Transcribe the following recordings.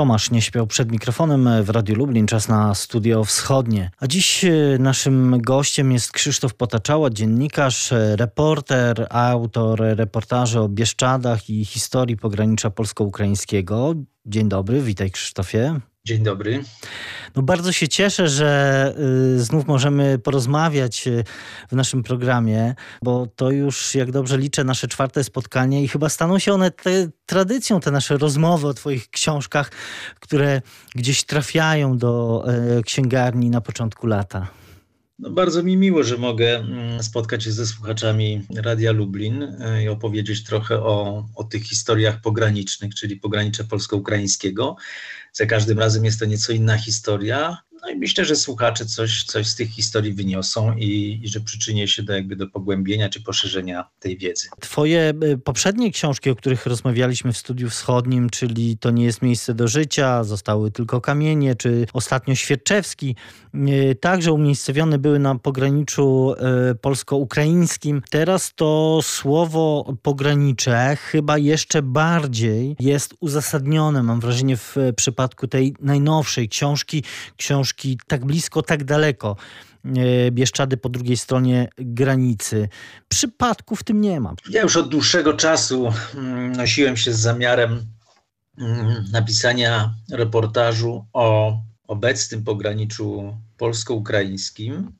Tomasz nie śpiał przed mikrofonem w Radiu Lublin, czas na studio wschodnie. A dziś e, naszym gościem jest Krzysztof Potaczała, dziennikarz, e, reporter, autor reportaży o Bieszczadach i historii pogranicza polsko-ukraińskiego. Dzień dobry, witaj Krzysztofie. Dzień dobry. No bardzo się cieszę, że y, znów możemy porozmawiać y, w naszym programie, bo to już, jak dobrze liczę, nasze czwarte spotkanie i chyba staną się one te, tradycją, te nasze rozmowy o Twoich książkach, które gdzieś trafiają do y, księgarni na początku lata. No bardzo mi miło, że mogę mm, spotkać się ze słuchaczami Radia Lublin i opowiedzieć trochę o, o tych historiach pogranicznych, czyli pogranicze polsko-ukraińskiego. Za każdym razem jest to nieco inna historia, no i myślę, że słuchacze coś, coś z tych historii wyniosą i, i, że przyczynię się do, jakby do pogłębienia czy poszerzenia tej wiedzy. Twoje y, poprzednie książki, o których rozmawialiśmy w Studiu Wschodnim, czyli To nie jest miejsce do życia, Zostały tylko kamienie, czy ostatnio Świerczewski, y, także umiejscowione były na pograniczu y, polsko-ukraińskim. Teraz to słowo pogranicze chyba jeszcze bardziej jest uzasadnione, mam wrażenie, w przypadku tej najnowszej książki, książki książki tak blisko, tak daleko. E, Bieszczady po drugiej stronie granicy. Przypadku w tym nie ma. Ja już od dłuższego czasu mm, nosiłem się z zamiarem mm, napisania reportażu o obecnym pograniczu polsko-ukraińskim,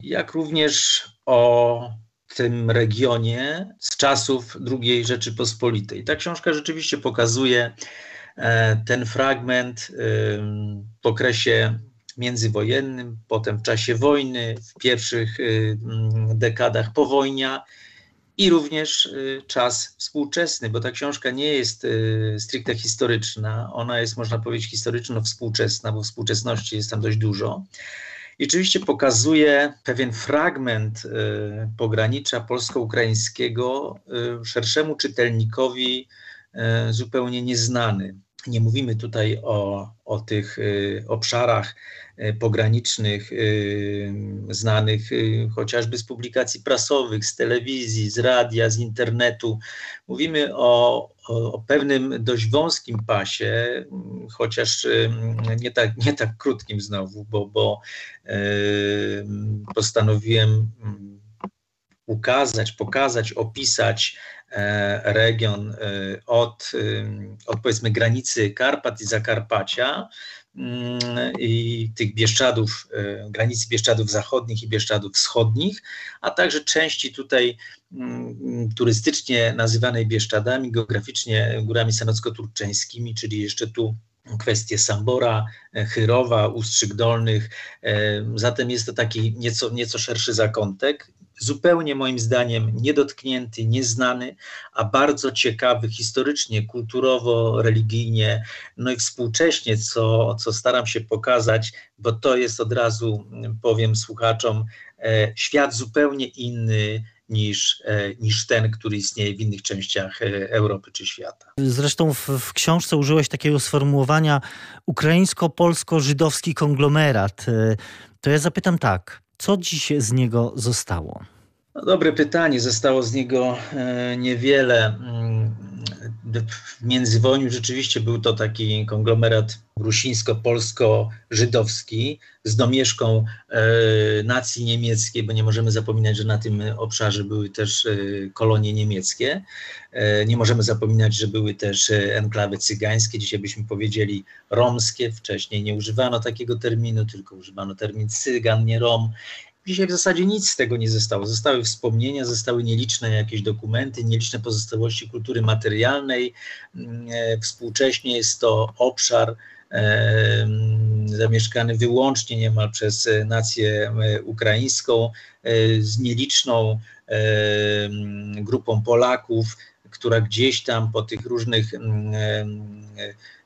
jak również o tym regionie z czasów II Rzeczypospolitej. Ta książka rzeczywiście pokazuje e, ten fragment w okresie międzywojennym, potem w czasie wojny, w pierwszych y, mm, dekadach powojnia i również y, czas współczesny, bo ta książka nie jest y, stricte historyczna, ona jest, można powiedzieć, historyczno-współczesna, bo współczesności jest tam dość dużo. I oczywiście pokazuje pewien fragment pogranicza polsko-ukraińskiego szerszemu czytelnikowi zupełnie nieznany. Nie mówimy tutaj o, o tych obszarach pogranicznych, e, znanych e, chociażby z publikacji prasowych, z telewizji, z radia, z internetu. Mówimy o, o, pewnym dość wąskim pasie, chociaż nie tak, nie tak krótkim znowu, bo, bo postanowiłem ukazać, pokazać, opisać region od, od powiedzmy granicy Karpat i Zakarpacia Mm, i tych Bieszczadów, e, granicy Bieszczadów Zachodnich i Bieszczadów Wschodnich, a także części tutaj mm, turystycznie nazywanej Bieszczadami, geograficznie górami sanocko-turczeńskimi, czyli jeszcze tu kwestie Sambora, Chyrowa, Ustrzyk Dolnych. Zatem jest to taki nieco, nieco szerszy zakątek zupełnie moim zdaniem niedotknięty, nieznany, a bardzo ciekawy historycznie, kulturowo, religijnie, no i współcześnie, co, co staram się pokazać, bo to jest od razu, powiem słuchaczom, e, świat zupełnie inny niż, e, niż ten, który istnieje w innych częściach e, Europy czy świata. Zresztą w, w książce użyłeś takiego sformułowania ukraińsko-polsko-żydowski konglomerat. To ja zapytam tak co dziś z niego zostało? No, dobre pytanie. Zostało z niego e, niewiele. Mm, w międzywojniu rzeczywiście był to taki konglomerat rusińsko-polsko-żydowski z domieszką e, nacji niemieckiej, bo nie możemy zapominać, że na tym obszarze były też e, kolonie niemieckie. Nie możemy zapominać, że były też enklawy cygańskie, dzisiaj byśmy powiedzieli romskie. Wcześniej nie używano takiego terminu, tylko używano termin cygan, nie rom. Dzisiaj w zasadzie nic z tego nie zostało. Zostały wspomnienia, zostały nieliczne jakieś dokumenty, nieliczne pozostałości kultury materialnej. Mm, e, współcześnie jest to obszar e, zamieszkany wyłącznie niemal przez nację e, ukraińską z nieliczną grupą Polaków, która gdzieś tam po tych różnych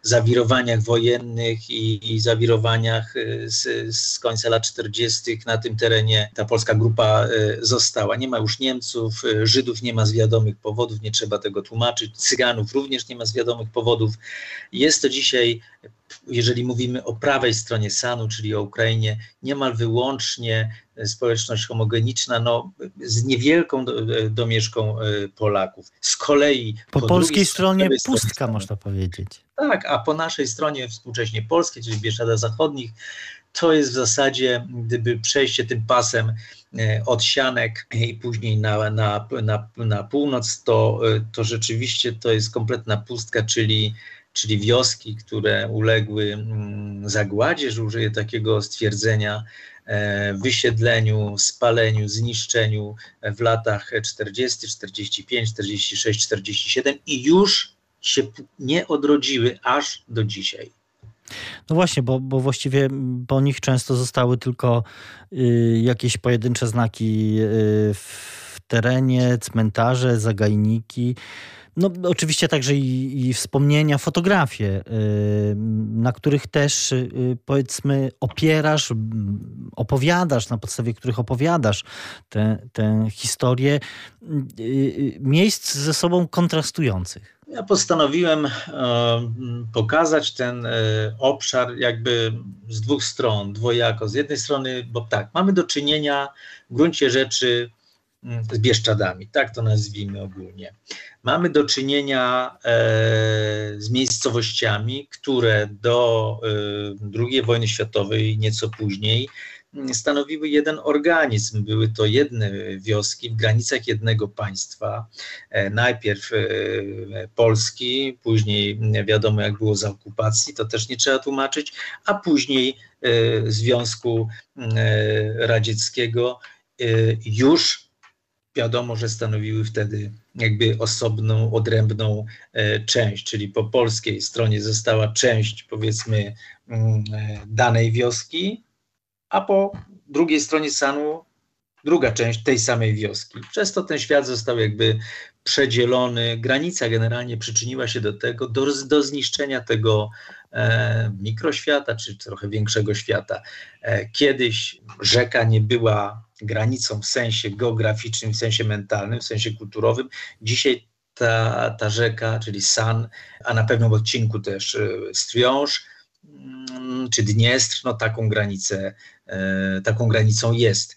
zawirowaniach wojennych i, i zawirowaniach y, z, z, końca lat 40. na tym terenie ta polska grupa y, została. Nie ma już Niemców, y, Żydów nie ma z wiadomych powodów, nie trzeba tego tłumaczyć, Cyganów również nie ma z wiadomych powodów. Jest to dzisiaj jeżeli mówimy o prawej stronie Sanu, czyli o Ukrainie, niemal wyłącznie społeczność homogeniczna, no, z niewielką domieszką Polaków. Z kolei po, po polskiej stronie pustka, można powiedzieć. Tak, a po naszej stronie współcześnie polskiej, czyli Bieszczada Zachodnich, to jest w zasadzie, gdyby przejście tym pasem e, od Sianek i później na, na, na, na północ, to, e, to rzeczywiście to jest kompletna pustka, czyli, czyli wioski, które uległy mm, zagładzie, że użyję takiego stwierdzenia, e, wysiedleniu, spaleniu, zniszczeniu w latach 40, 45, 46, 47 i już się nie odrodziły aż do dzisiaj. No właśnie, bo, bo właściwie po nich często zostały tylko y, jakieś pojedyncze znaki y, w terenie, cmentarze, zagajniki. No, oczywiście także i, i wspomnienia, fotografie, y, na których też y, powiedzmy opierasz, opowiadasz, na podstawie których opowiadasz tę historię y, miejsc ze sobą kontrastujących. Ja postanowiłem e, pokazać ten e, obszar jakby z dwóch stron, dwojako. Z jednej strony, bo tak, mamy do czynienia w gruncie rzeczy z Bieszczadami, tak to nazwijmy ogólnie. Mamy do czynienia e, z miejscowościami, które do II wojny światowej, nieco później, stanowiły jeden organizm. Były to jedne wioski w granicach jednego państwa. E, najpierw e, Polski, później wiadomo jak było za okupacji, to też nie trzeba tłumaczyć, a później e, Związku Radzieckiego już wiadomo, że stanowiły wtedy jakby osobną, odrębną część, czyli po polskiej stronie została część powiedzmy mm, danej wioski, a po drugiej stronie Sanu druga część tej samej wioski. Przez to ten świat został jakby przedzielony. Granica generalnie przyczyniła się do tego, do, do zniszczenia tego e, mikroświata, czy trochę większego świata. E, kiedyś rzeka nie była granicą w sensie geograficznym, w sensie mentalnym, w sensie kulturowym. Dzisiaj ta, ta rzeka, czyli San, a na pewnym odcinku też e, Striąż, mm, czy Dniestr, no taką granicę E, taką granicą jest.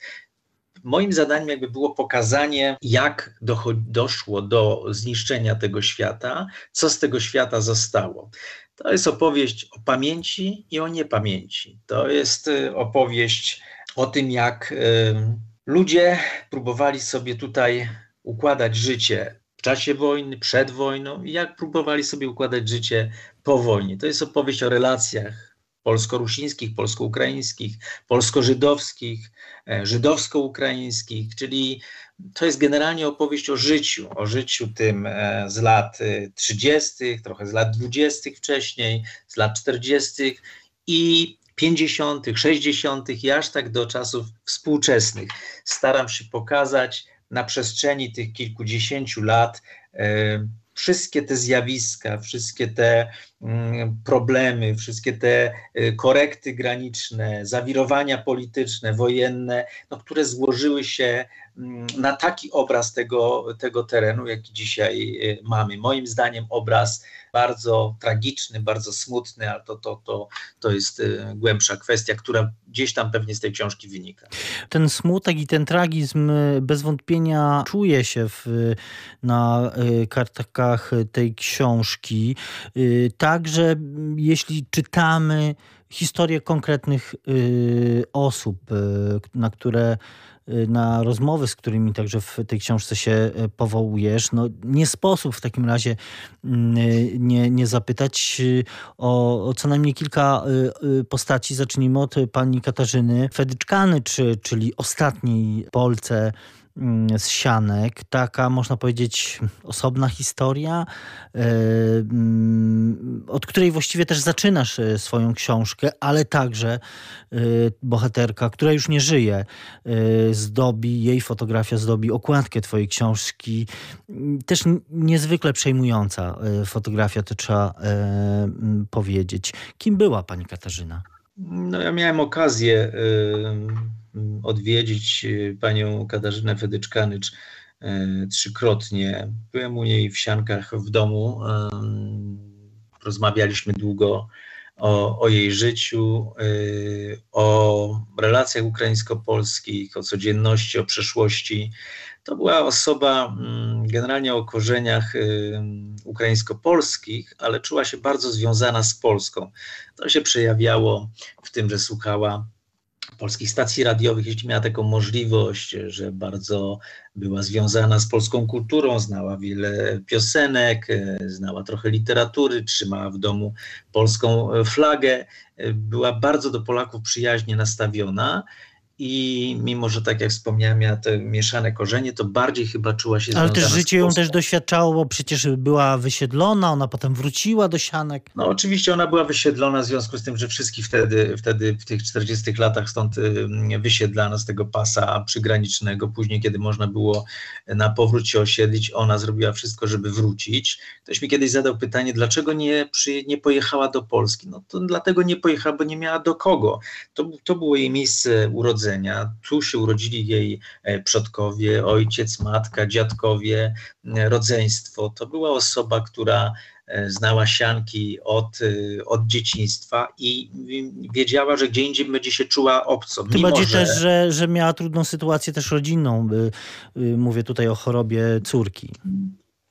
Moim zadaniem jakby było pokazanie, jak doszło do zniszczenia tego świata, co z tego świata zostało. To jest opowieść o pamięci i o niepamięci. To jest e, opowieść o tym, jak ludzie próbowali sobie tutaj układać życie w czasie wojny, przed wojną i jak próbowali sobie układać życie po wojnie. To jest opowieść o relacjach polsko-rusińskich, polsko-ukraińskich, polsko-żydowskich, e, żydowsko-ukraińskich, czyli to jest generalnie opowieść o życiu, o życiu tym e, z lat 30., e, trochę z lat 20. wcześniej, z lat 40. i 50., 60. i aż tak do czasów współczesnych. Staram się pokazać na przestrzeni tych kilkudziesięciu lat wszystkie te zjawiska, wszystkie te mm, problemy, wszystkie te y, korekty graniczne, zawirowania polityczne, wojenne, no, które złożyły się na taki obraz tego, tego terenu, jaki dzisiaj y, mamy. Moim zdaniem obraz bardzo tragiczny, bardzo smutny, ale to, to, to, to jest y, głębsza kwestia, która gdzieś tam pewnie z tej książki wynika. Ten smutek i ten tragizm y, bez wątpienia czuje się w, na kartkach tej książki. Także jeśli czytamy historię konkretnych osób, na które na rozmowy, z którymi także w tej książce się y, powołujesz, no nie sposób w takim razie mm, y, nie, nie zapytać o, o co najmniej kilka postaci. Zacznijmy od pani Katarzyny Fedyczkany, czy, czyli ostatniej Polce z sianek, taka można powiedzieć osobna historia, e, mm, od której właściwie też zaczynasz e, swoją książkę, ale także e, bohaterka, która już nie żyje, zdobi, jej fotografia zdobi okładkę twojej książki. Też niezwykle przejmująca fotografia, to trzeba powiedzieć. Kim była pani Katarzyna? No ja miałem okazję Mm, odwiedzić y, panią Katarzynę Fedyczkanycz y, trzykrotnie. Byłem u niej w Siankach w domu. Rozmawialiśmy długo o, o jej życiu, y, o relacjach ukraińsko-polskich, o codzienności, o przeszłości. To była osoba mm, generalnie o korzeniach y, ukraińsko-polskich, ale czuła się bardzo związana z Polską. To się przejawiało w tym, że słuchała polskich stacji radiowych, jeśli miała taką możliwość, że bardzo była związana z polską kulturą, znała wiele piosenek, znała trochę literatury, trzymała w domu polską flagę, była bardzo do Polaków przyjaźnie nastawiona i mimo, że tak jak wspomniałem, miała te mieszane korzenie, to bardziej chyba czuła się Ale też życie ją też doświadczało, bo przecież była wysiedlona, ona potem wróciła do Sianek. No oczywiście ona była wysiedlona w związku z tym, że wszystkich wtedy, wtedy w tych 40 latach stąd wysiedlano z tego pasa przygranicznego. Później, kiedy można było na powrót się osiedlić, ona zrobiła wszystko, żeby wrócić. Ktoś mi kiedyś zadał pytanie, dlaczego nie, przy, nie pojechała do Polski? No to dlatego nie pojechała, bo nie miała do kogo. To, to było jej miejsce urodzenia tu się urodzili jej e, przodkowie, ojciec, matka, dziadkowie, e, rodzeństwo. To była osoba, która e, znała sianki od, od dzieciństwa i wiedziała, że gdzie indziej będzie się czuła obco. Tym bardziej że... też, że, że miała trudną sytuację też rodzinną. Mówię tutaj o chorobie córki.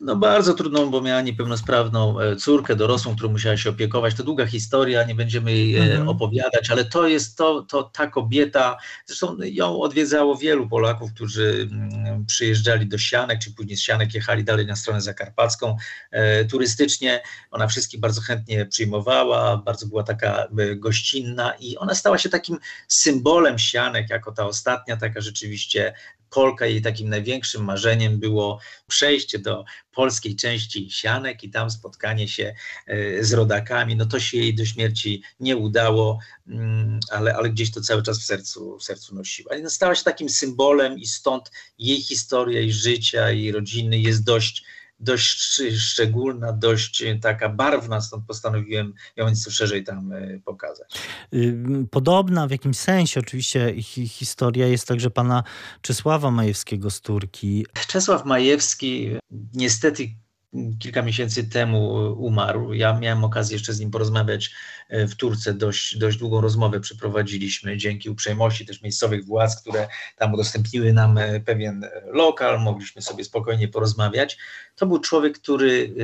No bardzo trudną, bo miała niepełnosprawną e, córkę dorosłą, którą musiała się opiekować. To długa historia, nie będziemy jej e, mhm. opowiadać, ale to jest to, to ta kobieta, zresztą ją odwiedzało wielu Polaków, którzy mm, przyjeżdżali do Sianek, czy później z Sianek jechali dalej na stronę zakarpacką e, turystycznie. Ona wszystkich bardzo chętnie przyjmowała, bardzo była taka gościnna i ona stała się takim symbolem Sianek, jako ta ostatnia taka rzeczywiście Polka jej takim największym marzeniem było przejście do polskiej części Sianek i tam spotkanie się e, z rodakami. No to się jej do śmierci nie udało, mm, ale, ale gdzieś to cały czas w sercu, w sercu nosiła. No stała się takim symbolem i stąd jej historia i życia i rodziny jest dość dość szczególna, dość taka barwna, stąd postanowiłem ją nieco szerzej tam e, pokazać. Podobna w jakimś sensie oczywiście historia jest także pana Czesława Majewskiego z Turki. Czesław Majewski niestety kilka miesięcy temu umarł. Ja miałem okazję jeszcze z nim porozmawiać e, w Turce, dość, dość długą rozmowę przeprowadziliśmy dzięki uprzejmości też miejscowych władz, które tam udostępniły nam e, pewien lokal, mogliśmy sobie spokojnie porozmawiać. To był człowiek, który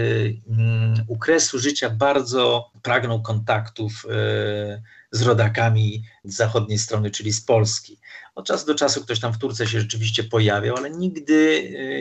e, mm, u kresu życia bardzo pragnął kontaktów z rodakami z zachodniej strony, czyli z Polski. Od czasu do czasu ktoś tam w Turce się rzeczywiście pojawiał, ale nigdy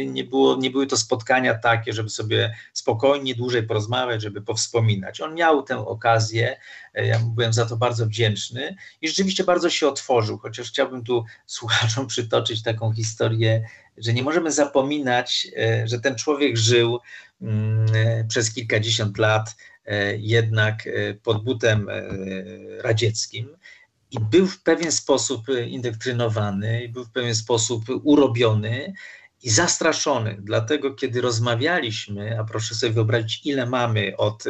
y, nie, było, nie były to spotkania takie, żeby sobie spokojnie, dłużej porozmawiać, żeby powspominać. On miał tę okazję, y, ja byłem za to bardzo wdzięczny i rzeczywiście bardzo się otworzył, chociaż chciałbym tu słuchaczom przytoczyć taką historię, że nie możemy zapominać, y, że ten człowiek żył mm, przez kilkadziesiąt lat jednak pod butem radzieckim i był w pewien sposób e, indoktrynowany, był w pewien sposób urobiony i zastraszony. Dlatego, kiedy rozmawialiśmy, a proszę sobie wyobrazić, ile mamy od, e,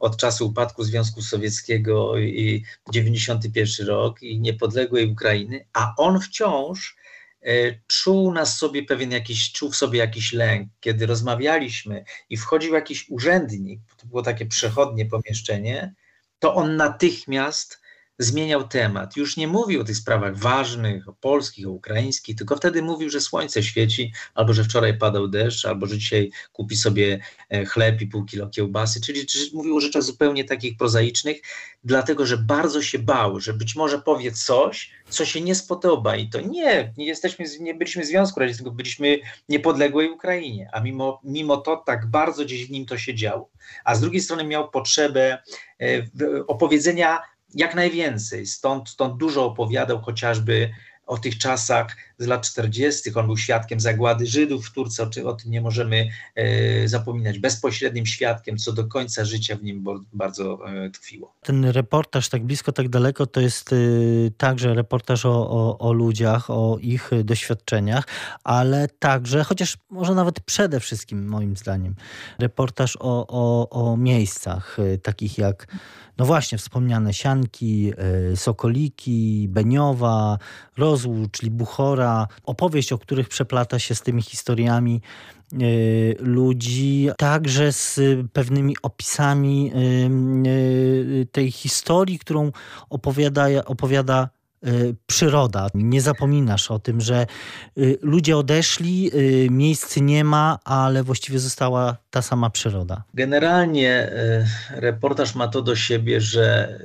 od czasu upadku Związku Sowieckiego i 91 rok i niepodległej Ukrainy, a on wciąż e, czuł nas sobie pewien jakiś, czuł w sobie jakiś lęk. Kiedy rozmawialiśmy i wchodził jakiś urzędnik, to było takie przechodnie pomieszczenie, to on natychmiast zmieniał temat. Już nie mówił o tych sprawach ważnych, o polskich, o ukraińskich, tylko wtedy mówił, że słońce świeci, albo że wczoraj padał deszcz, albo że dzisiaj kupi sobie e, chleb i pół kilo kiełbasy, czyli, czyli mówił o rzeczach zupełnie takich prozaicznych, dlatego że bardzo się bał, że być może powie coś, co się nie spodoba i to nie, nie jesteśmy, nie byliśmy w Związku Radzieckim, tylko byliśmy niepodległej Ukrainie, a mimo, mimo to tak bardzo gdzieś w nim to się działo. A z drugiej strony miał potrzebę e, opowiedzenia jak najwięcej. Stąd, stąd dużo opowiadał chociażby o tych czasach z lat 40. On był świadkiem zagłady Żydów w Turcji, o, o tym nie możemy e, zapominać. Bezpośrednim świadkiem, co do końca życia w nim bardzo e, tkwiło. Ten reportaż tak blisko, tak daleko to jest e, także reportaż o, o, o, ludziach, o ich doświadczeniach, ale także, chociaż może nawet przede wszystkim moim zdaniem, reportaż o, o, o miejscach e, takich jak no właśnie wspomniane Sianki, e, Sokoliki, Beniowa, czyli buchora, opowieść, o których przeplata się z tymi historiami y, ludzi, także z pewnymi opisami y, tej historii, którą opowiada, opowiada przyroda. Nie zapominasz o tym, że y, ludzie odeszli, y, miejsc nie ma, ale właściwie została ta sama przyroda. Generalnie reportaż ma to do siebie, że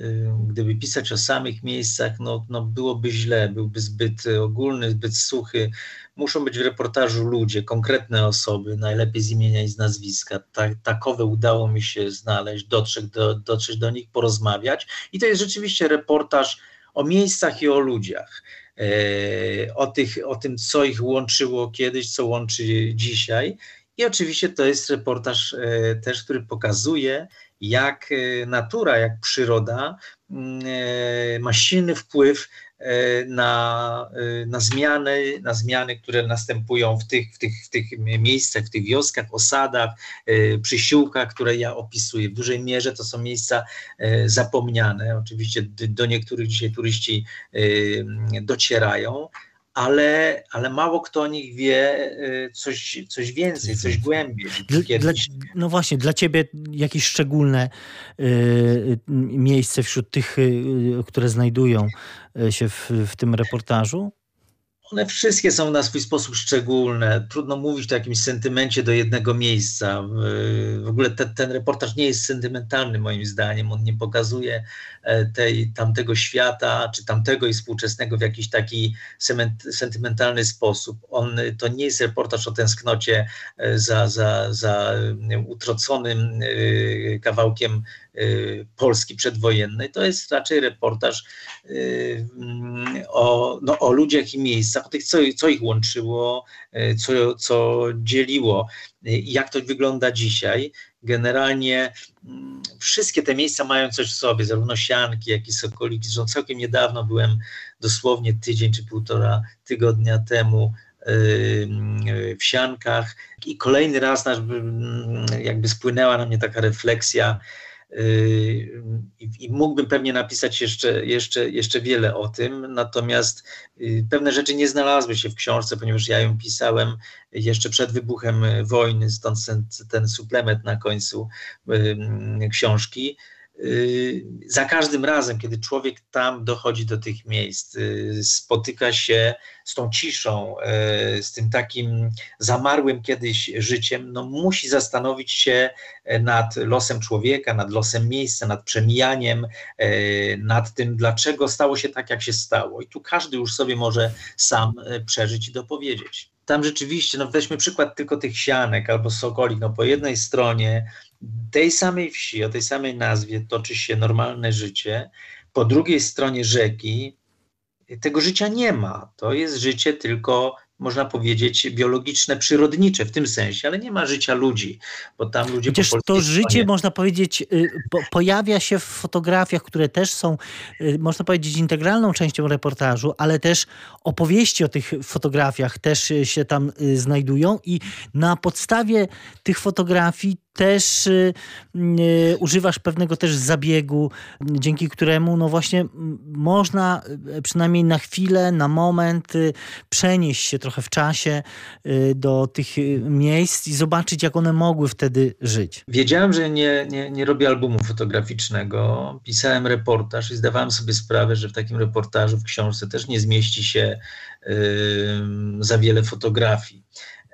gdyby pisać o samych miejscach, no, no byłoby źle, byłby zbyt ogólny, zbyt suchy. Muszą być w reportażu ludzie, konkretne osoby, najlepiej z imienia i z nazwiska. Tak, takowe udało mi się znaleźć, dotrzeć do, dotrzeć do nich, porozmawiać. I to jest rzeczywiście reportaż o miejscach i o ludziach, e, o, tych, o tym, co ich łączyło kiedyś, co łączy dzisiaj. I oczywiście to jest reportaż e, też, który pokazuje, jak e, natura, jak przyroda mm, ma silny wpływ na, e, na, zmiany, na zmiany, które następują w tych, w, tych, w tych miejscach, w tych wioskach, osadach, e, przysiłkach, które ja opisuję. W dużej mierze to są miejsca zapomniane. Oczywiście do niektórych dzisiaj turyści docierają, ale, ale mało kto o nich wie coś, coś więcej, coś głębiej. Dla, no właśnie, dla ciebie jakieś szczególne y, miejsce wśród tych, y, które znajdują się w, w tym reportażu? One wszystkie są na swój sposób szczególne. Trudno mówić o jakimś sentymencie do jednego miejsca. W ogóle te, ten reportaż nie jest sentymentalny moim zdaniem. On nie pokazuje e, tej, tamtego świata, czy tamtego i współczesnego w jakiś taki sentymentalny sposób. On, to nie jest reportaż o tęsknocie e, za, za, za utroconym kawałkiem Polski przedwojennej. To jest raczej reportaż y, o, no, o ludziach i miejscach, o tych, co, co ich łączyło, y, co, co dzieliło, jak to wygląda dzisiaj. Generalnie mm, wszystkie te miejsca mają coś w sobie, zarówno Sianki, jak i Sokoliki. Zresztą całkiem niedawno byłem, dosłownie tydzień czy półtora tygodnia temu w Siankach i kolejny raz jakby spłynęła na mnie taka refleksja, i mógłbym pewnie napisać jeszcze, jeszcze, jeszcze wiele o tym, natomiast y, pewne rzeczy nie znalazły się w książce, ponieważ ja ją pisałem jeszcze przed wybuchem wojny, stąd ten, ten suplement na końcu książki. Y, za każdym razem, kiedy człowiek tam dochodzi do tych miejsc, y, spotyka się z tą ciszą, y, z tym takim zamarłym kiedyś życiem, no musi zastanowić się nad losem człowieka, nad losem miejsca, nad przemijaniem, nad tym, dlaczego stało się tak, jak się stało. I tu każdy już sobie może sam przeżyć i dopowiedzieć. Tam rzeczywiście, no weźmy przykład tylko tych sianek albo sokolik, no po jednej stronie tej samej wsi, o tej samej nazwie toczy się normalne życie, po drugiej stronie rzeki tego życia nie ma. To jest życie tylko można powiedzieć, biologiczne, przyrodnicze w tym sensie, ale nie ma życia ludzi, bo tam ludzie Przecież po to życie, stronie... można powiedzieć, y, po, pojawia się w fotografiach, które też są, y, można powiedzieć, integralną częścią reportażu, ale też opowieści o tych fotografiach też się tam y, znajdują i na podstawie tych fotografii też y, y, używasz pewnego też zabiegu, dzięki któremu no właśnie można y, przynajmniej na chwilę, na moment y, przenieść się trochę w czasie y, do tych miejsc i zobaczyć, jak one mogły wtedy żyć. Wiedziałem, że nie, nie, nie robię albumu fotograficznego. Pisałem reportaż i zdawałem sobie sprawę, że w takim reportażu, w książce też nie zmieści się za wiele fotografii.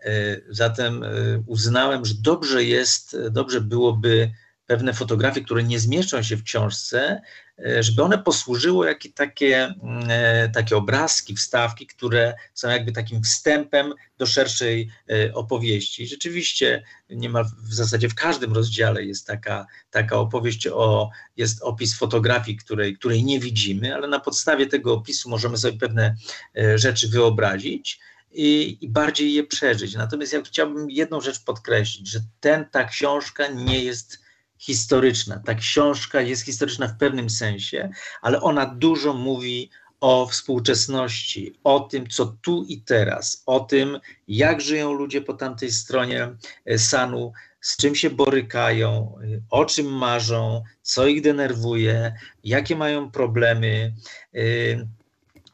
E, zatem e, uznałem, że dobrze jest, dobrze byłoby pewne fotografie, które nie zmieszczą się w książce, e, żeby one posłużyły jak takie, mm, takie obrazki, wstawki, które są jakby takim wstępem do szerszej opowieści. Rzeczywiście niemal w zasadzie w każdym rozdziale jest taka, taka opowieść, o, jest opis fotografii, której, której nie widzimy, ale na podstawie tego opisu możemy sobie pewne rzeczy wyobrazić i, i, bardziej je przeżyć. Natomiast ja chciałbym jedną rzecz podkreślić, że ten, ta książka nie jest historyczna. Ta książka jest historyczna w pewnym sensie, ale ona dużo mówi o współczesności, o tym, co tu i teraz, o tym, jak żyją ludzie po tamtej stronie e, Sanu, z czym się borykają, e, o czym marzą, co ich denerwuje, jakie mają problemy.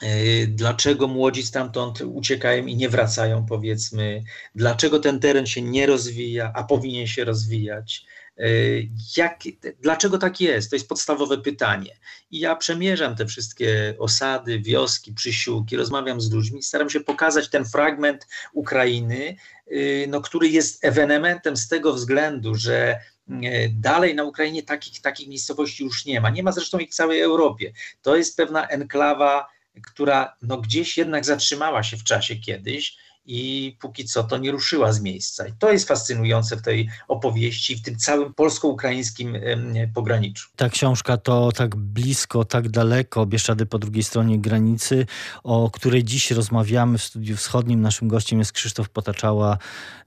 E, Dlaczego młodzi stamtąd uciekają i nie wracają, powiedzmy? Dlaczego ten teren się nie rozwija, a powinien się rozwijać? Jak, dlaczego tak jest? To jest podstawowe pytanie. I ja przemierzam te wszystkie osady, wioski, przysiłki, rozmawiam z ludźmi, staram się pokazać ten fragment Ukrainy, no, który jest ewenementem z tego względu, że dalej na Ukrainie takich, takich miejscowości już nie ma. Nie ma zresztą ich w całej Europie. To jest pewna enklawa, która no, gdzieś jednak zatrzymała się w czasie kiedyś i póki co to nie ruszyła z miejsca. I to jest fascynujące w tej opowieści, w tym całym polsko-ukraińskim pograniczu. Ta książka to tak blisko, tak daleko, Bieszczady po drugiej stronie granicy, o której dziś rozmawiamy w Studiu Wschodnim. Naszym gościem jest Krzysztof Potaczała,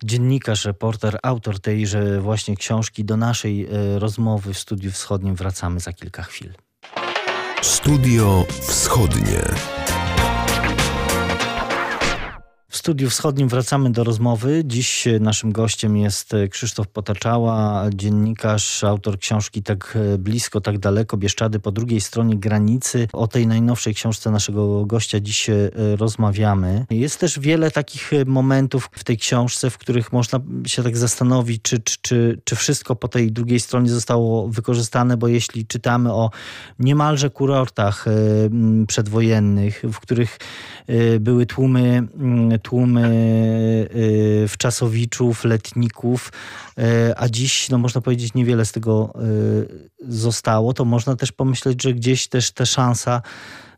dziennikarz, reporter, autor tejże właśnie książki. Do naszej e, rozmowy w Studiu Wschodnim wracamy za kilka chwil. Studio Wschodnie. Studiu wschodnim wracamy do rozmowy. Dziś naszym gościem jest Krzysztof Potaczała, dziennikarz, autor książki Tak blisko, tak daleko, Bieszczady po drugiej stronie granicy. O tej najnowszej książce naszego gościa dziś e, rozmawiamy. Jest też wiele takich momentów w tej książce, w których można się tak zastanowić, czy, czy, czy, czy wszystko po tej drugiej stronie zostało wykorzystane, bo jeśli czytamy o niemalże kurortach e, przedwojennych, w których e, były tłumy tłumy y, wczasowiczów, letników, y, a dziś, no można powiedzieć, niewiele z tego y, zostało, to można też pomyśleć, że gdzieś też ta szansa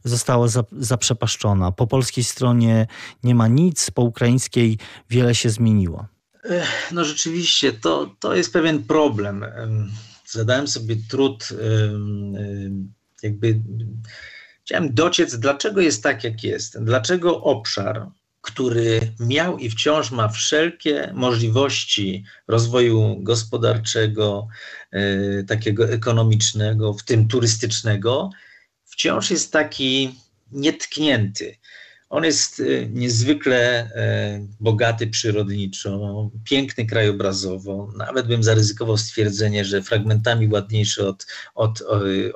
została zaprzepaszczona. Po polskiej stronie nie ma nic, po ukraińskiej wiele się zmieniło. No rzeczywiście, to, to jest pewien problem. Zadałem sobie trud, jakby chciałem dociec, dlaczego jest tak, jak jest. Dlaczego obszar, który miał i wciąż ma wszelkie możliwości rozwoju gospodarczego, e, takiego ekonomicznego, w tym turystycznego, wciąż jest taki nietknięty. On jest e, niezwykle e, bogaty przyrodniczo, piękny krajobrazowo. Nawet bym zaryzykował stwierdzenie, że fragmentami ładniejszy od, od,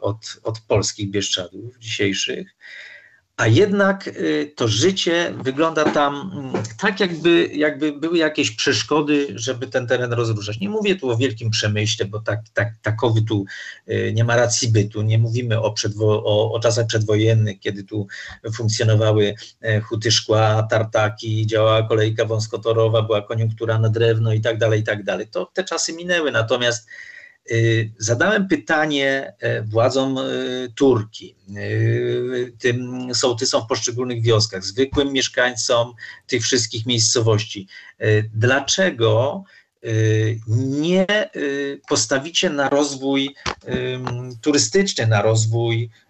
od, od polskich Bieszczadów dzisiejszych a jednak y, to życie wygląda tam mm, tak, jakby, jakby były jakieś przeszkody, żeby ten teren rozruszać. Nie mówię tu o wielkim przemyśle, bo tak, tak, takowy tu y, nie ma racji bytu. Nie mówimy o, przedwo- o, o czasach przedwojennych, kiedy tu funkcjonowały e, huty szkła, tartaki, działała kolejka wąskotorowa, była koniunktura na drewno i tak dalej, i tak dalej. To te czasy minęły, natomiast zadałem pytanie e, władzom e, Turki, e, tym sołtysom w poszczególnych wioskach, zwykłym mieszkańcom tych wszystkich miejscowości, dlaczego nie postawicie na rozwój turystyczny, na rozwój Y,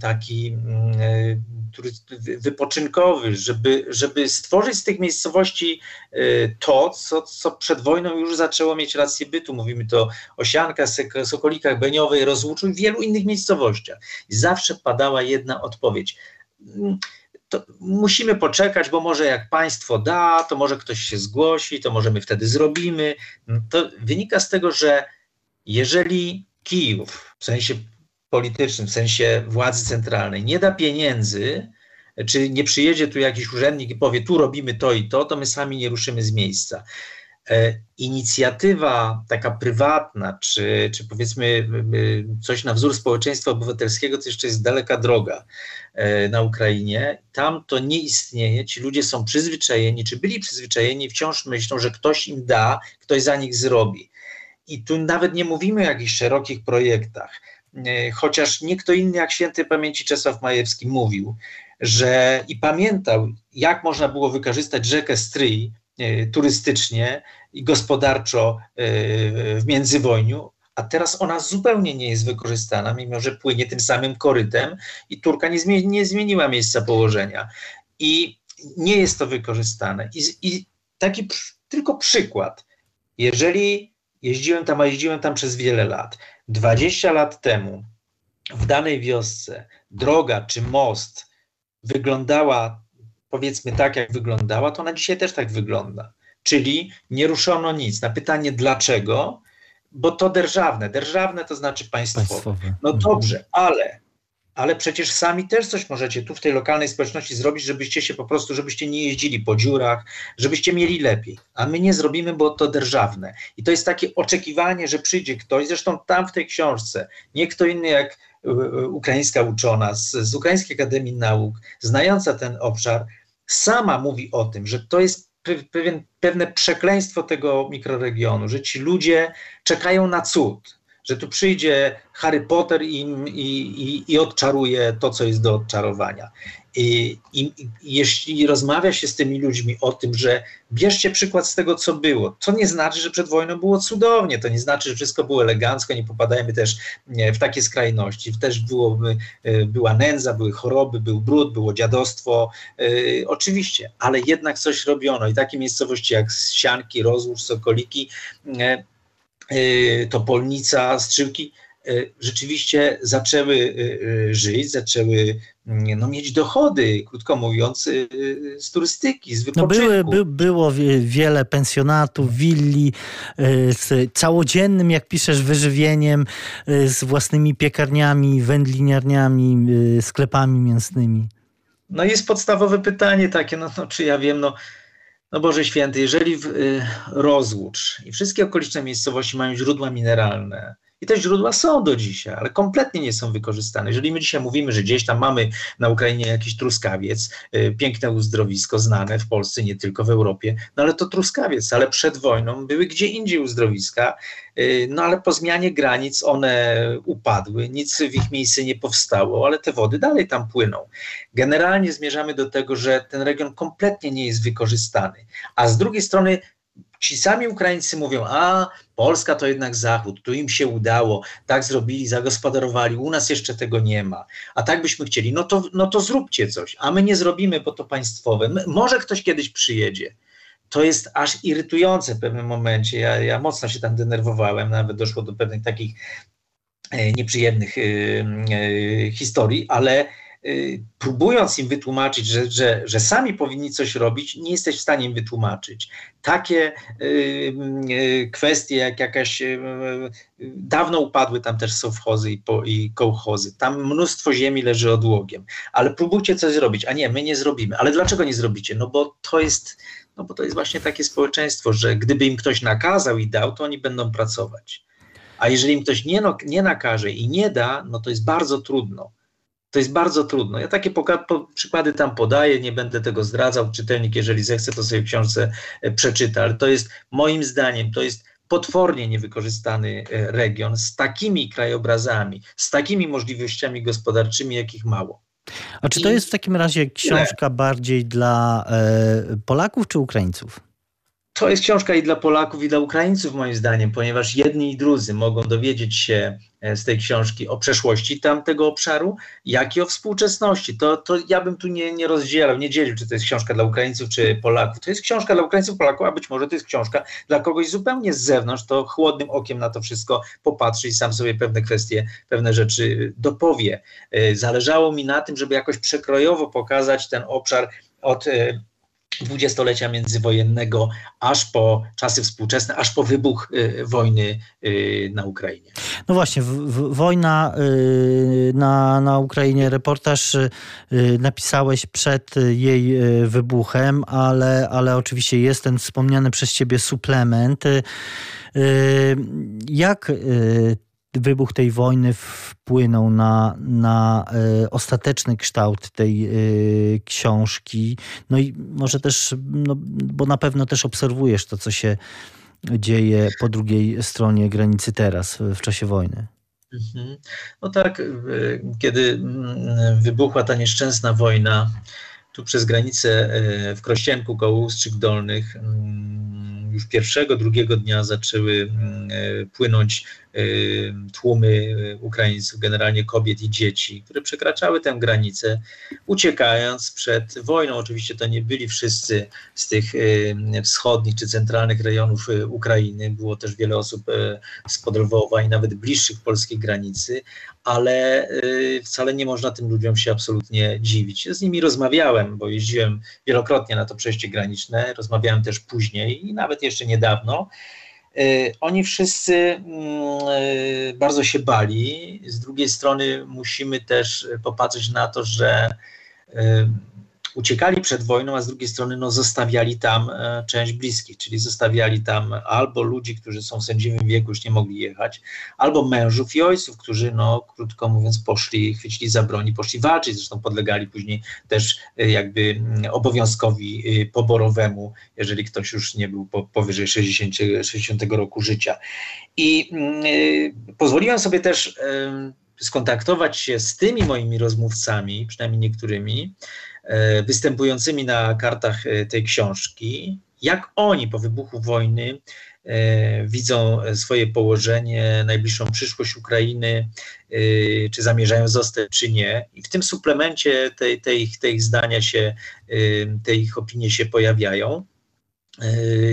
taki y, wypoczynkowy, żeby, żeby stworzyć z tych miejscowości y, to, co, co przed wojną już zaczęło mieć rację bytu. Mówimy to o Siankach, Sokolikach, Beniowej, Rozłuczu i wielu innych miejscowościach. I zawsze padała jedna odpowiedź. Mm, musimy poczekać, bo może jak państwo da, to może ktoś się zgłosi, to może my wtedy zrobimy. To wynika z tego, że jeżeli Kijów, w sensie politycznym, w sensie władzy centralnej, nie da pieniędzy, czy nie przyjedzie tu jakiś urzędnik i powie, tu robimy to i to, to my sami nie ruszymy z miejsca. E, inicjatywa taka prywatna, czy, czy powiedzmy coś na wzór społeczeństwa obywatelskiego, to jeszcze jest daleka droga e, na Ukrainie. Tam to nie istnieje. Ci ludzie są przyzwyczajeni, czy byli przyzwyczajeni, wciąż myślą, że ktoś im da, ktoś za nich zrobi. I tu nawet nie mówimy o jakichś szerokich projektach chociaż nie kto inny jak święty pamięci Czesław Majewski mówił, że i pamiętał, jak można było wykorzystać rzekę Stryj e, turystycznie i gospodarczo e, w międzywojniu, a teraz ona zupełnie nie jest wykorzystana, mimo że płynie tym samym korytem i Turka nie, zmieni, nie zmieniła miejsca położenia. I nie jest to wykorzystane. I, i taki tylko przykład. Jeżeli jeździłem tam, a jeździłem tam przez wiele lat, 20 lat temu w danej wiosce droga czy most wyglądała powiedzmy tak, jak wyglądała, to ona dzisiaj też tak wygląda. Czyli nie ruszono nic. Na pytanie dlaczego, bo to derżawne. Derżawne to znaczy państwowe. państwowe. No mhm. dobrze, ale, ale przecież sami też coś możecie tu w tej lokalnej społeczności zrobić, żebyście się po prostu, żebyście nie jeździli po dziurach, żebyście mieli lepiej. A my nie zrobimy, bo to derżawne. I to jest takie oczekiwanie, że przyjdzie ktoś, zresztą tam w tej książce, nie kto inny jak y, y, ukraińska uczona z, z Ukraińskiej Akademii Nauk, znająca ten obszar, sama mówi o tym, że to jest pewien, pewne przekleństwo tego mikroregionu, że ci ludzie czekają na cud, że tu przyjdzie Harry Potter im i, i, i odczaruje to, co jest do odczarowania. I, I, jeśli rozmawia się z tymi ludźmi o tym, że bierzcie przykład z tego, co było, to nie znaczy, że przed wojną było cudownie, to nie znaczy, że wszystko było elegancko, nie popadajmy też w takie skrajności. Też było, e, była nędza, były choroby, był brud, było dziadostwo, yy, oczywiście, ale jednak coś robiono i takie miejscowości jak Sianki, Rozłóż, Sokoliki, Y, Topolnica, Strzyłki y, rzeczywiście zaczęły y, żyć, zaczęły mm, no, mieć dochody, krótko mówiąc, z turystyki, z wypoczynku. No były, by, było wiele pensjonatów, willi z całodziennym, jak piszesz, wyżywieniem, z własnymi piekarniami, wędliniarniami, sklepami mięsnymi. No jest podstawowe pytanie takie, no, no czy ja wiem, no no Boże Święty, jeżeli w, y, Rozłócz i wszystkie okoliczne miejscowości mają źródła mineralne, i te źródła są do dzisiaj, ale kompletnie nie są wykorzystane. Jeżeli my dzisiaj mówimy, że gdzieś tam mamy na Ukrainie jakiś truskawiec, y, piękne uzdrowisko znane w Polsce, nie tylko w Europie, no ale to truskawiec, ale przed wojną były gdzie indziej uzdrowiska, y, no ale po zmianie granic one upadły, nic w ich miejsce nie powstało, ale te wody dalej tam płyną. Generalnie zmierzamy do tego, że ten region kompletnie nie jest wykorzystany, a z drugiej strony Ci sami Ukraińcy mówią, a Polska to jednak Zachód, tu im się udało, tak zrobili, zagospodarowali, u nas jeszcze tego nie ma, a tak byśmy chcieli, no to, no to zróbcie coś, a my nie zrobimy, bo to państwowe. Może ktoś kiedyś przyjedzie. To jest aż irytujące w pewnym momencie. Ja, ja mocno się tam denerwowałem, nawet doszło do pewnych takich e, nieprzyjemnych e, e, historii, ale Y, próbując im wytłumaczyć, że, że, że sami powinni coś robić, nie jesteś w stanie im wytłumaczyć. Takie y, y, kwestie jak jakaś, dawno upadły tam też sowchozy i, po, i kołchozy, tam mnóstwo ziemi leży odłogiem, ale próbujcie coś zrobić, a nie, my nie zrobimy. Ale dlaczego nie zrobicie? No bo to jest, no bo to jest właśnie takie społeczeństwo, że gdyby im ktoś nakazał i dał, to oni będą pracować. A jeżeli im ktoś nie, no, nie nakaże i nie da, no to jest bardzo trudno. To jest bardzo trudno. Ja takie przykłady tam podaję, nie będę tego zdradzał. Czytelnik, jeżeli zechce, to sobie w książce e, przeczyta, ale to jest moim zdaniem, to jest potwornie niewykorzystany e, region z takimi krajobrazami, z takimi możliwościami gospodarczymi, jakich mało. A czy to jest w takim razie książka bardziej dla e, Polaków czy Ukraińców? To jest książka i dla Polaków, i dla Ukraińców, moim zdaniem, ponieważ jedni i drudzy mogą dowiedzieć się e, z tej książki o przeszłości tamtego obszaru, jak i o współczesności. To, to ja bym tu nie, nie rozdzielał, nie dzielił, czy to jest książka dla Ukraińców, czy Polaków. To jest książka dla Ukraińców, Polaków, a być może to jest książka dla kogoś zupełnie z zewnątrz, to chłodnym okiem na to wszystko popatrzy i sam sobie pewne kwestie, pewne rzeczy dopowie. E, zależało mi na tym, żeby jakoś przekrojowo pokazać ten obszar od e, dwudziestolecia międzywojennego, aż po czasy współczesne, aż po wybuch y, wojny y, na Ukrainie. No właśnie, w, w, wojna y, na, na Ukrainie, reportaż napisałeś przed jej wybuchem, ale, ale oczywiście jest ten wspomniany przez ciebie suplement. Jak wybuch tej wojny wpłynął na, na y, ostateczny kształt tej y, książki. No i może też, no, bo na pewno też obserwujesz to, co się dzieje po drugiej stronie granicy teraz, w czasie wojny. Mhm. No tak, kiedy mm, wybuchła ta nieszczęsna wojna, tu przez granicę e, w Krościenku koło Ustrzyk Dolnych, mm, już pierwszego, drugiego dnia zaczęły mm, e, płynąć tłumy Ukraińców, generalnie kobiet i dzieci, które przekraczały tę granicę, uciekając przed wojną. Oczywiście to nie byli wszyscy z tych y, wschodnich czy centralnych rejonów y, Ukrainy. Było też wiele osób z Podlwowa i nawet bliższych polskiej granicy, ale wcale nie można tym ludziom się absolutnie dziwić. Z nimi rozmawiałem, bo jeździłem wielokrotnie na to przejście graniczne, rozmawiałem też później i nawet jeszcze niedawno. Oni wszyscy mm, bardzo się bali. Z drugiej strony musimy też popatrzeć na to, że uciekali przed wojną, a z drugiej strony no, zostawiali tam e, część bliskich, czyli zostawiali tam albo ludzi, którzy są w sędziwym wieku, już nie mogli jechać, albo mężów i ojców, którzy, no, krótko mówiąc, poszli, chwycili za broń i poszli walczyć, zresztą podlegali później też e, jakby mm, obowiązkowi e, poborowemu, jeżeli ktoś już nie był powyżej 60, 60 roku życia. I y, pozwoliłem sobie też skontaktować się z tymi moimi rozmówcami, przynajmniej niektórymi, występującymi na kartach e, tej książki, jak oni po wybuchu wojny e, widzą swoje położenie, najbliższą przyszłość Ukrainy, czy zamierzają zostać, czy nie. I w tym suplemencie te, te, ich, te ich zdania się, te ich opinie się pojawiają.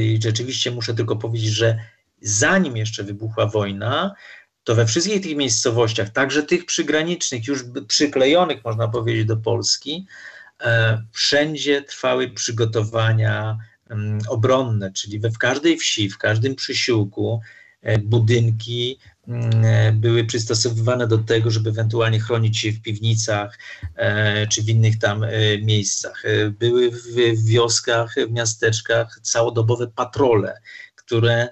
I rzeczywiście muszę tylko powiedzieć, że zanim jeszcze wybuchła wojna, to we wszystkich tych miejscowościach, także tych przygranicznych, już przyklejonych, można powiedzieć, do Polski, E, wszędzie trwały przygotowania mm, obronne, czyli we w każdej wsi, w każdym przysiłku e, budynki mm, e, były przystosowywane do tego, żeby ewentualnie chronić się w piwnicach czy w innych tam miejscach. Były w wioskach, w miasteczkach całodobowe patrole, które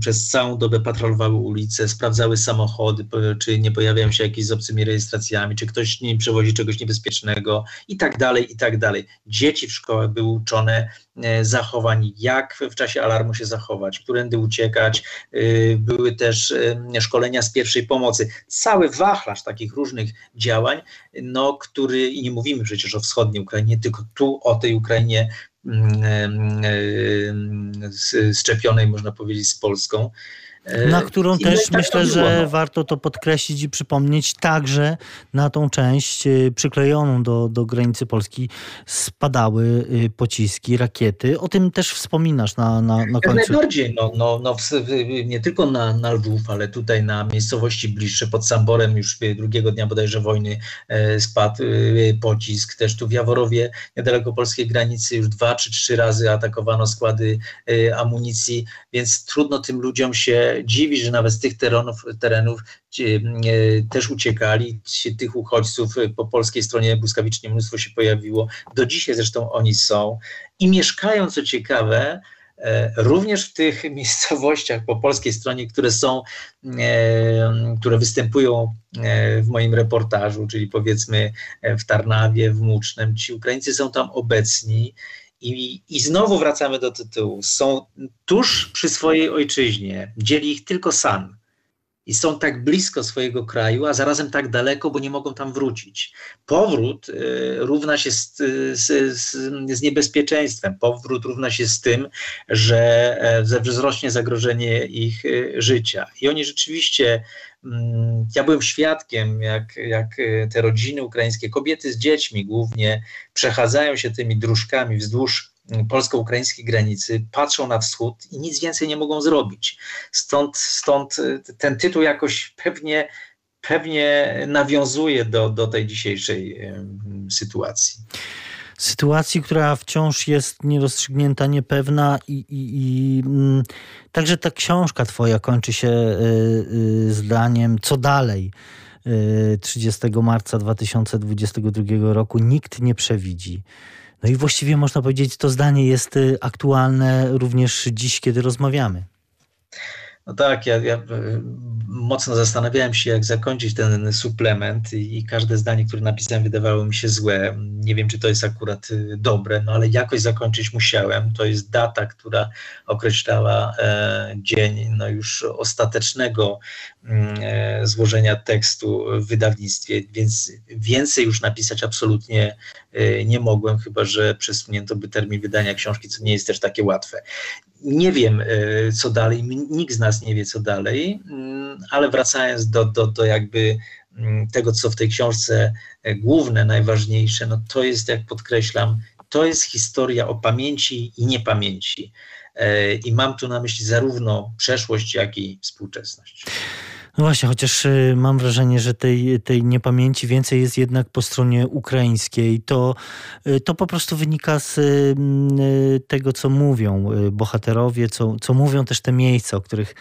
przez całą dobę patrolowały ulice, sprawdzały samochody, czy nie pojawiają się jakieś z obcymi rejestracjami, czy ktoś nie przewozi czegoś niebezpiecznego i tak dalej, i tak dalej. Dzieci w szkołach były uczone e, zachowań, jak w czasie alarmu się zachować, którędy uciekać. E, były też szkolenia z pierwszej pomocy. Cały wachlarz takich różnych działań, no, który, i nie mówimy przecież o wschodniej Ukrainie, tylko tu o tej Ukrainie szczepionej, można powiedzieć, z Polską. Na którą I też tak myślę, że no. warto to podkreślić i przypomnieć także na tą część y, przyklejoną do, do granicy Polski spadały y, pociski, rakiety. O tym też wspominasz na, na, na końcu. Jak najbardziej. No, no, no, nie tylko na, na Lwów, ale tutaj na miejscowości bliższe pod Samborem już drugiego dnia bodajże wojny e, spadł e, pocisk. Też tu w Jaworowie, niedaleko polskiej granicy, już dwa czy trzy razy atakowano składy e, amunicji, więc trudno tym ludziom się dziwi, że nawet z tych terenów, terenów też uciekali. Tych uchodźców po polskiej stronie błyskawicznie mnóstwo się pojawiło. Do dzisiaj zresztą oni są i mieszkają, co ciekawe, e, również w tych miejscowościach po polskiej stronie, które są, e, które występują e, w moim reportażu, czyli powiedzmy w Tarnawie, w Mucznem. Ci Ukraińcy są tam obecni i, I znowu wracamy do tytułu. Są tuż przy swojej ojczyźnie, dzieli ich tylko san. I są tak blisko swojego kraju, a zarazem tak daleko, bo nie mogą tam wrócić. Powrót y, równa się z, z, z, z, niebezpieczeństwem. Powrót równa się z tym, że, e, wzrośnie zagrożenie ich y, życia. I oni rzeczywiście ja byłem świadkiem, jak, jak e, te rodziny ukraińskie, kobiety z dziećmi głównie, przechadzają się tymi dróżkami wzdłuż mm, polsko-ukraińskiej granicy, patrzą na wschód i nic więcej nie mogą zrobić. Stąd, stąd e, ten tytuł jakoś pewnie, pewnie nawiązuje do, do tej dzisiejszej sytuacji sytuacji, która wciąż jest nierozstrzygnięta, niepewna i, i, i mm, także ta książka twoja kończy się y, y, zdaniem co dalej. 30 y, marca 2022 roku nikt nie przewidzi. No i właściwie można powiedzieć, to zdanie jest aktualne również dziś, kiedy rozmawiamy. No tak, ja, ja, e, mocno zastanawiałem się, jak zakończyć ten suplement i, i, każde zdanie, które napisałem, wydawało mi się złe. Nie wiem, czy to jest akurat e, dobre, no ale jakoś zakończyć musiałem. To jest data, która określała e, dzień no już ostatecznego mm, e, złożenia tekstu w wydawnictwie, więc więcej już napisać absolutnie e, nie mogłem, chyba że przesunięto by termin wydania książki, co nie jest też takie łatwe nie wiem, e, co dalej, nikt z nas nie wie, co dalej, mm, ale wracając do, do, do jakby mm, tego, co w tej książce e, główne, najważniejsze, no to jest, jak podkreślam, to jest historia o pamięci i niepamięci. E, I mam tu na myśli zarówno przeszłość, jak i współczesność. No właśnie, chociaż y, mam wrażenie, że tej, tej niepamięci więcej jest jednak po stronie ukraińskiej. To, y, to po prostu wynika z y, tego, co mówią bohaterowie, co, co mówią też te miejsca, o których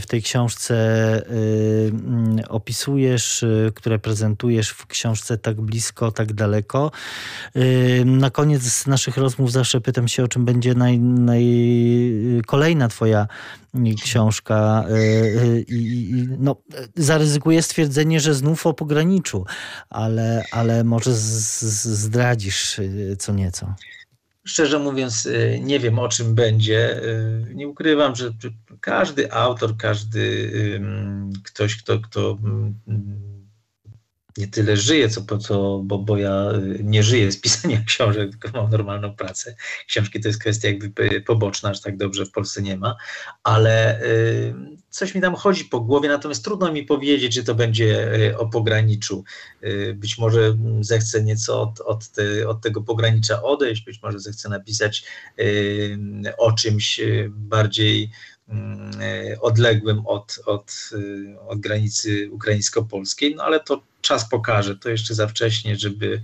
w tej książce opisujesz, które prezentujesz w książce tak blisko, tak daleko. Na koniec naszych rozmów zawsze pytam się, o czym będzie naj, naj, kolejna twoja książka i no, zaryzykuję stwierdzenie, że znów o pograniczu, ale, ale może z, zdradzisz y, co nieco. Szczerze mówiąc, nie wiem o czym będzie. Nie ukrywam, że każdy autor, każdy ktoś, kto, kto nie tyle żyję, co, co bo, bo ja y, nie żyję z pisania książek, tylko mam normalną pracę. Książki to jest kwestia jakby poboczna, aż tak dobrze w Polsce nie ma, ale y, coś mi tam chodzi po głowie, natomiast trudno mi powiedzieć, czy to będzie y, o pograniczu. Y, być może zechcę nieco od, od, te, od tego pogranicza odejść, być może zechcę napisać y, o czymś bardziej mm, odległym od, od, od granicy ukraińsko-polskiej, no ale to czas pokaże. To jeszcze za wcześnie, żeby,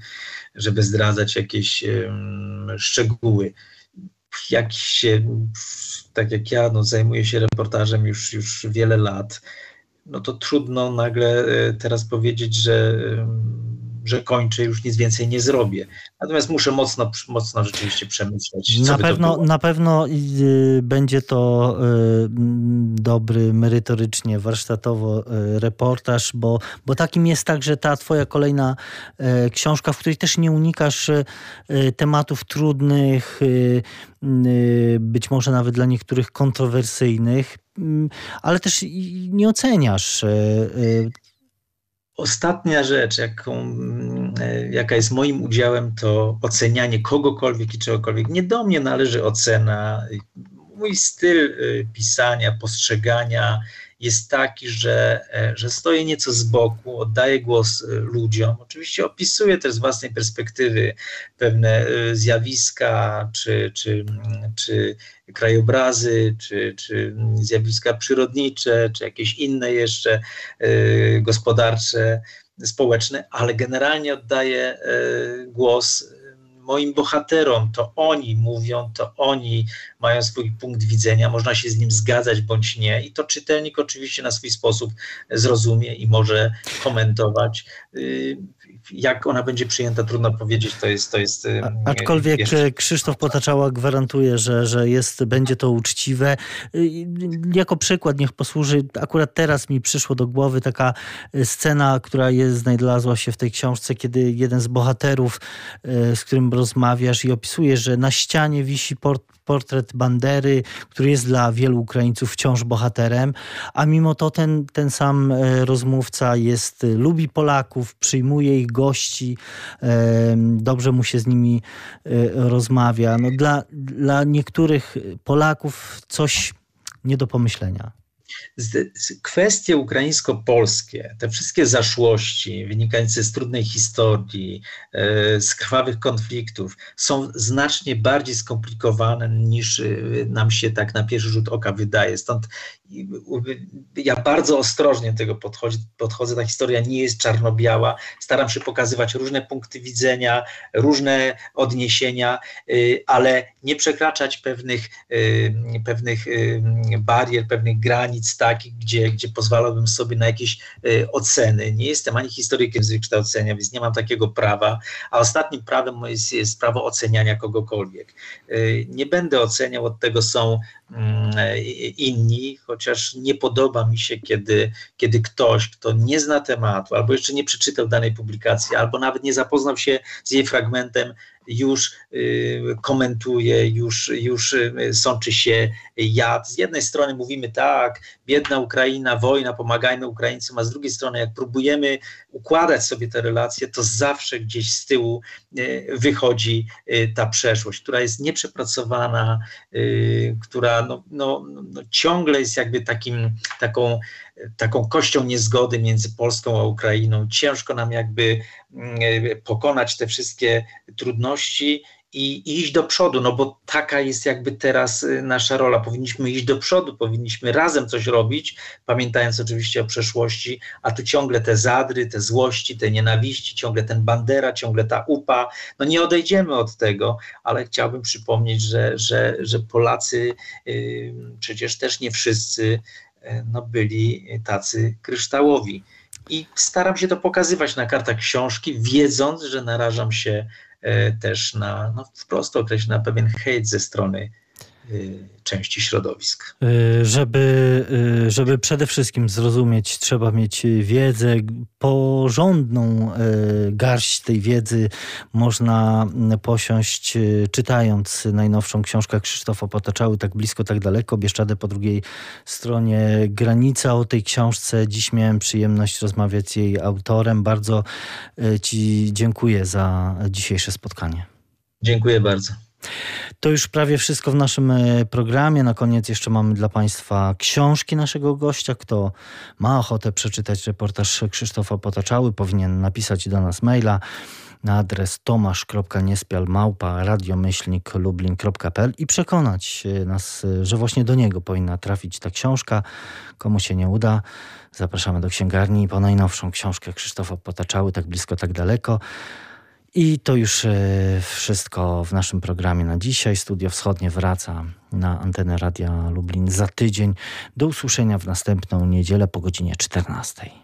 żeby zdradzać jakieś szczegóły. Jak się, tak jak ja, no, zajmuję się reportażem już, już wiele lat, no to trudno nagle e, teraz powiedzieć, że że kończę, już nic więcej nie zrobię. Natomiast muszę mocno, mocno rzeczywiście przemyśleć. Na pewno, na pewno y, będzie to y, dobry, merytorycznie, warsztatowo y, reportaż, bo, bo takim jest także ta twoja kolejna książka, w której też nie unikasz tematów trudnych, być może nawet dla niektórych kontrowersyjnych, mm, ale też nie oceniasz Ostatnia rzecz, jaką, e, jaka jest moim udziałem, to ocenianie kogokolwiek i czegokolwiek. Nie do mnie należy ocena. Mój styl e, pisania, postrzegania jest taki, że, e, że stoję nieco z boku, oddaję głos ludziom. Oczywiście opisuję też z własnej perspektywy pewne zjawiska czy, czy, czy krajobrazy, czy, czy zjawiska przyrodnicze, czy jakieś inne jeszcze gospodarcze, społeczne, ale generalnie oddaję głos moim bohaterom, to oni mówią, to oni mają swój punkt widzenia, można się z nim zgadzać bądź nie i to czytelnik oczywiście na swój sposób zrozumie i może komentować. Y, jak ona będzie przyjęta, trudno powiedzieć, to jest... To jest Aczkolwiek jeszcze... Krzysztof Potaczała gwarantuje, że, że jest, będzie to uczciwe. Y, jako przykład niech posłuży, akurat teraz mi przyszło do głowy taka y, scena, która jest, znalazła się w tej książce, kiedy jeden z bohaterów, y, z którym rozmawiasz i opisujesz, że na ścianie wisi port portret Bandery, który jest dla wielu Ukraińców wciąż bohaterem, a mimo to ten, ten sam e, rozmówca jest, lubi Polaków, przyjmuje ich gości, dobrze mu się z nimi e, rozmawia. No dla, dla niektórych Polaków coś nie do pomyślenia kwestie ukraińsko-polskie, te wszystkie zaszłości wynikające z trudnej historii, e, z krwawych konfliktów, są znacznie bardziej skomplikowane niż e, nam się tak na pierwszy rzut oka wydaje. Stąd ja bardzo ostrożnie do tego podchodzi, podchodzę. Ta historia nie jest czarno-biała. Staram się pokazywać różne punkty widzenia, różne odniesienia, y, ale nie przekraczać pewnych, pewnych barier, pewnych granic takich, gdzie, gdzie pozwalałbym sobie na jakieś oceny. Nie jestem ani historykiem z wykształcenia, więc nie mam takiego prawa, a ostatnim prawem jest, jest prawo oceniania kogokolwiek. Nie będę oceniał, od tego są mm, inni, choć chociaż nie podoba mi się, kiedy, kiedy ktoś, kto nie zna tematu, albo jeszcze nie przeczytał danej publikacji, albo nawet nie zapoznał się z jej fragmentem, już y, komentuje, już, już y, sączy się jad. Z jednej strony mówimy tak, biedna Ukraina, wojna, pomagajmy Ukraińcom, a z drugiej strony jak próbujemy układać sobie te relacje, to zawsze gdzieś z tyłu y, wychodzi ta przeszłość, która jest nieprzepracowana, która no, no, no ciągle jest jakby takim, taką taką kością niezgody między Polską a Ukrainą. Ciężko nam jakby mm, pokonać te wszystkie trudności i iść do przodu, no bo taka jest jakby teraz y, nasza rola. Powinniśmy iść do przodu, powinniśmy razem coś robić, pamiętając oczywiście o przeszłości, a tu ciągle te zadry, te złości, te nienawiści, ciągle ten bandera, ciągle ta upa. No nie odejdziemy od tego, ale chciałbym przypomnieć, że, że, że Polacy yy, przecież też nie wszyscy yy, no, byli tacy kryształowi. I staram się to pokazywać na kartach książki, wiedząc, że narażam się też na, no wprost określić, na pewien hejt ze strony części środowisk. Y, żeby, y, żeby przede wszystkim zrozumieć, trzeba mieć wiedzę, porządną garść tej wiedzy można posiąść czytając najnowszą książkę Krzysztofa Potaczały, Tak blisko, tak daleko, Bieszczadę po drugiej stronie granica. O tej książce dziś miałem przyjemność rozmawiać z jej autorem. Bardzo Ci dziękuję za dzisiejsze spotkanie. Dziękuję bardzo. To już prawie wszystko w naszym e, programie. Na koniec jeszcze mamy dla Państwa książki naszego gościa. Kto ma ochotę przeczytać reportaż Krzysztofa Potaczały, powinien napisać do nas maila na adres tomasz.niespialmałpa radiomyślnik i przekonać nas, że właśnie do niego powinna trafić ta książka. Komu się nie uda, zapraszamy do księgarni po najnowszą książkę Krzysztofa Potaczały, tak blisko, tak daleko. I to już e, wszystko w naszym programie na dzisiaj. Studio Wschodnie wraca na antenę Radia Lublin za tydzień. Do usłyszenia w następną niedzielę po godzinie 14.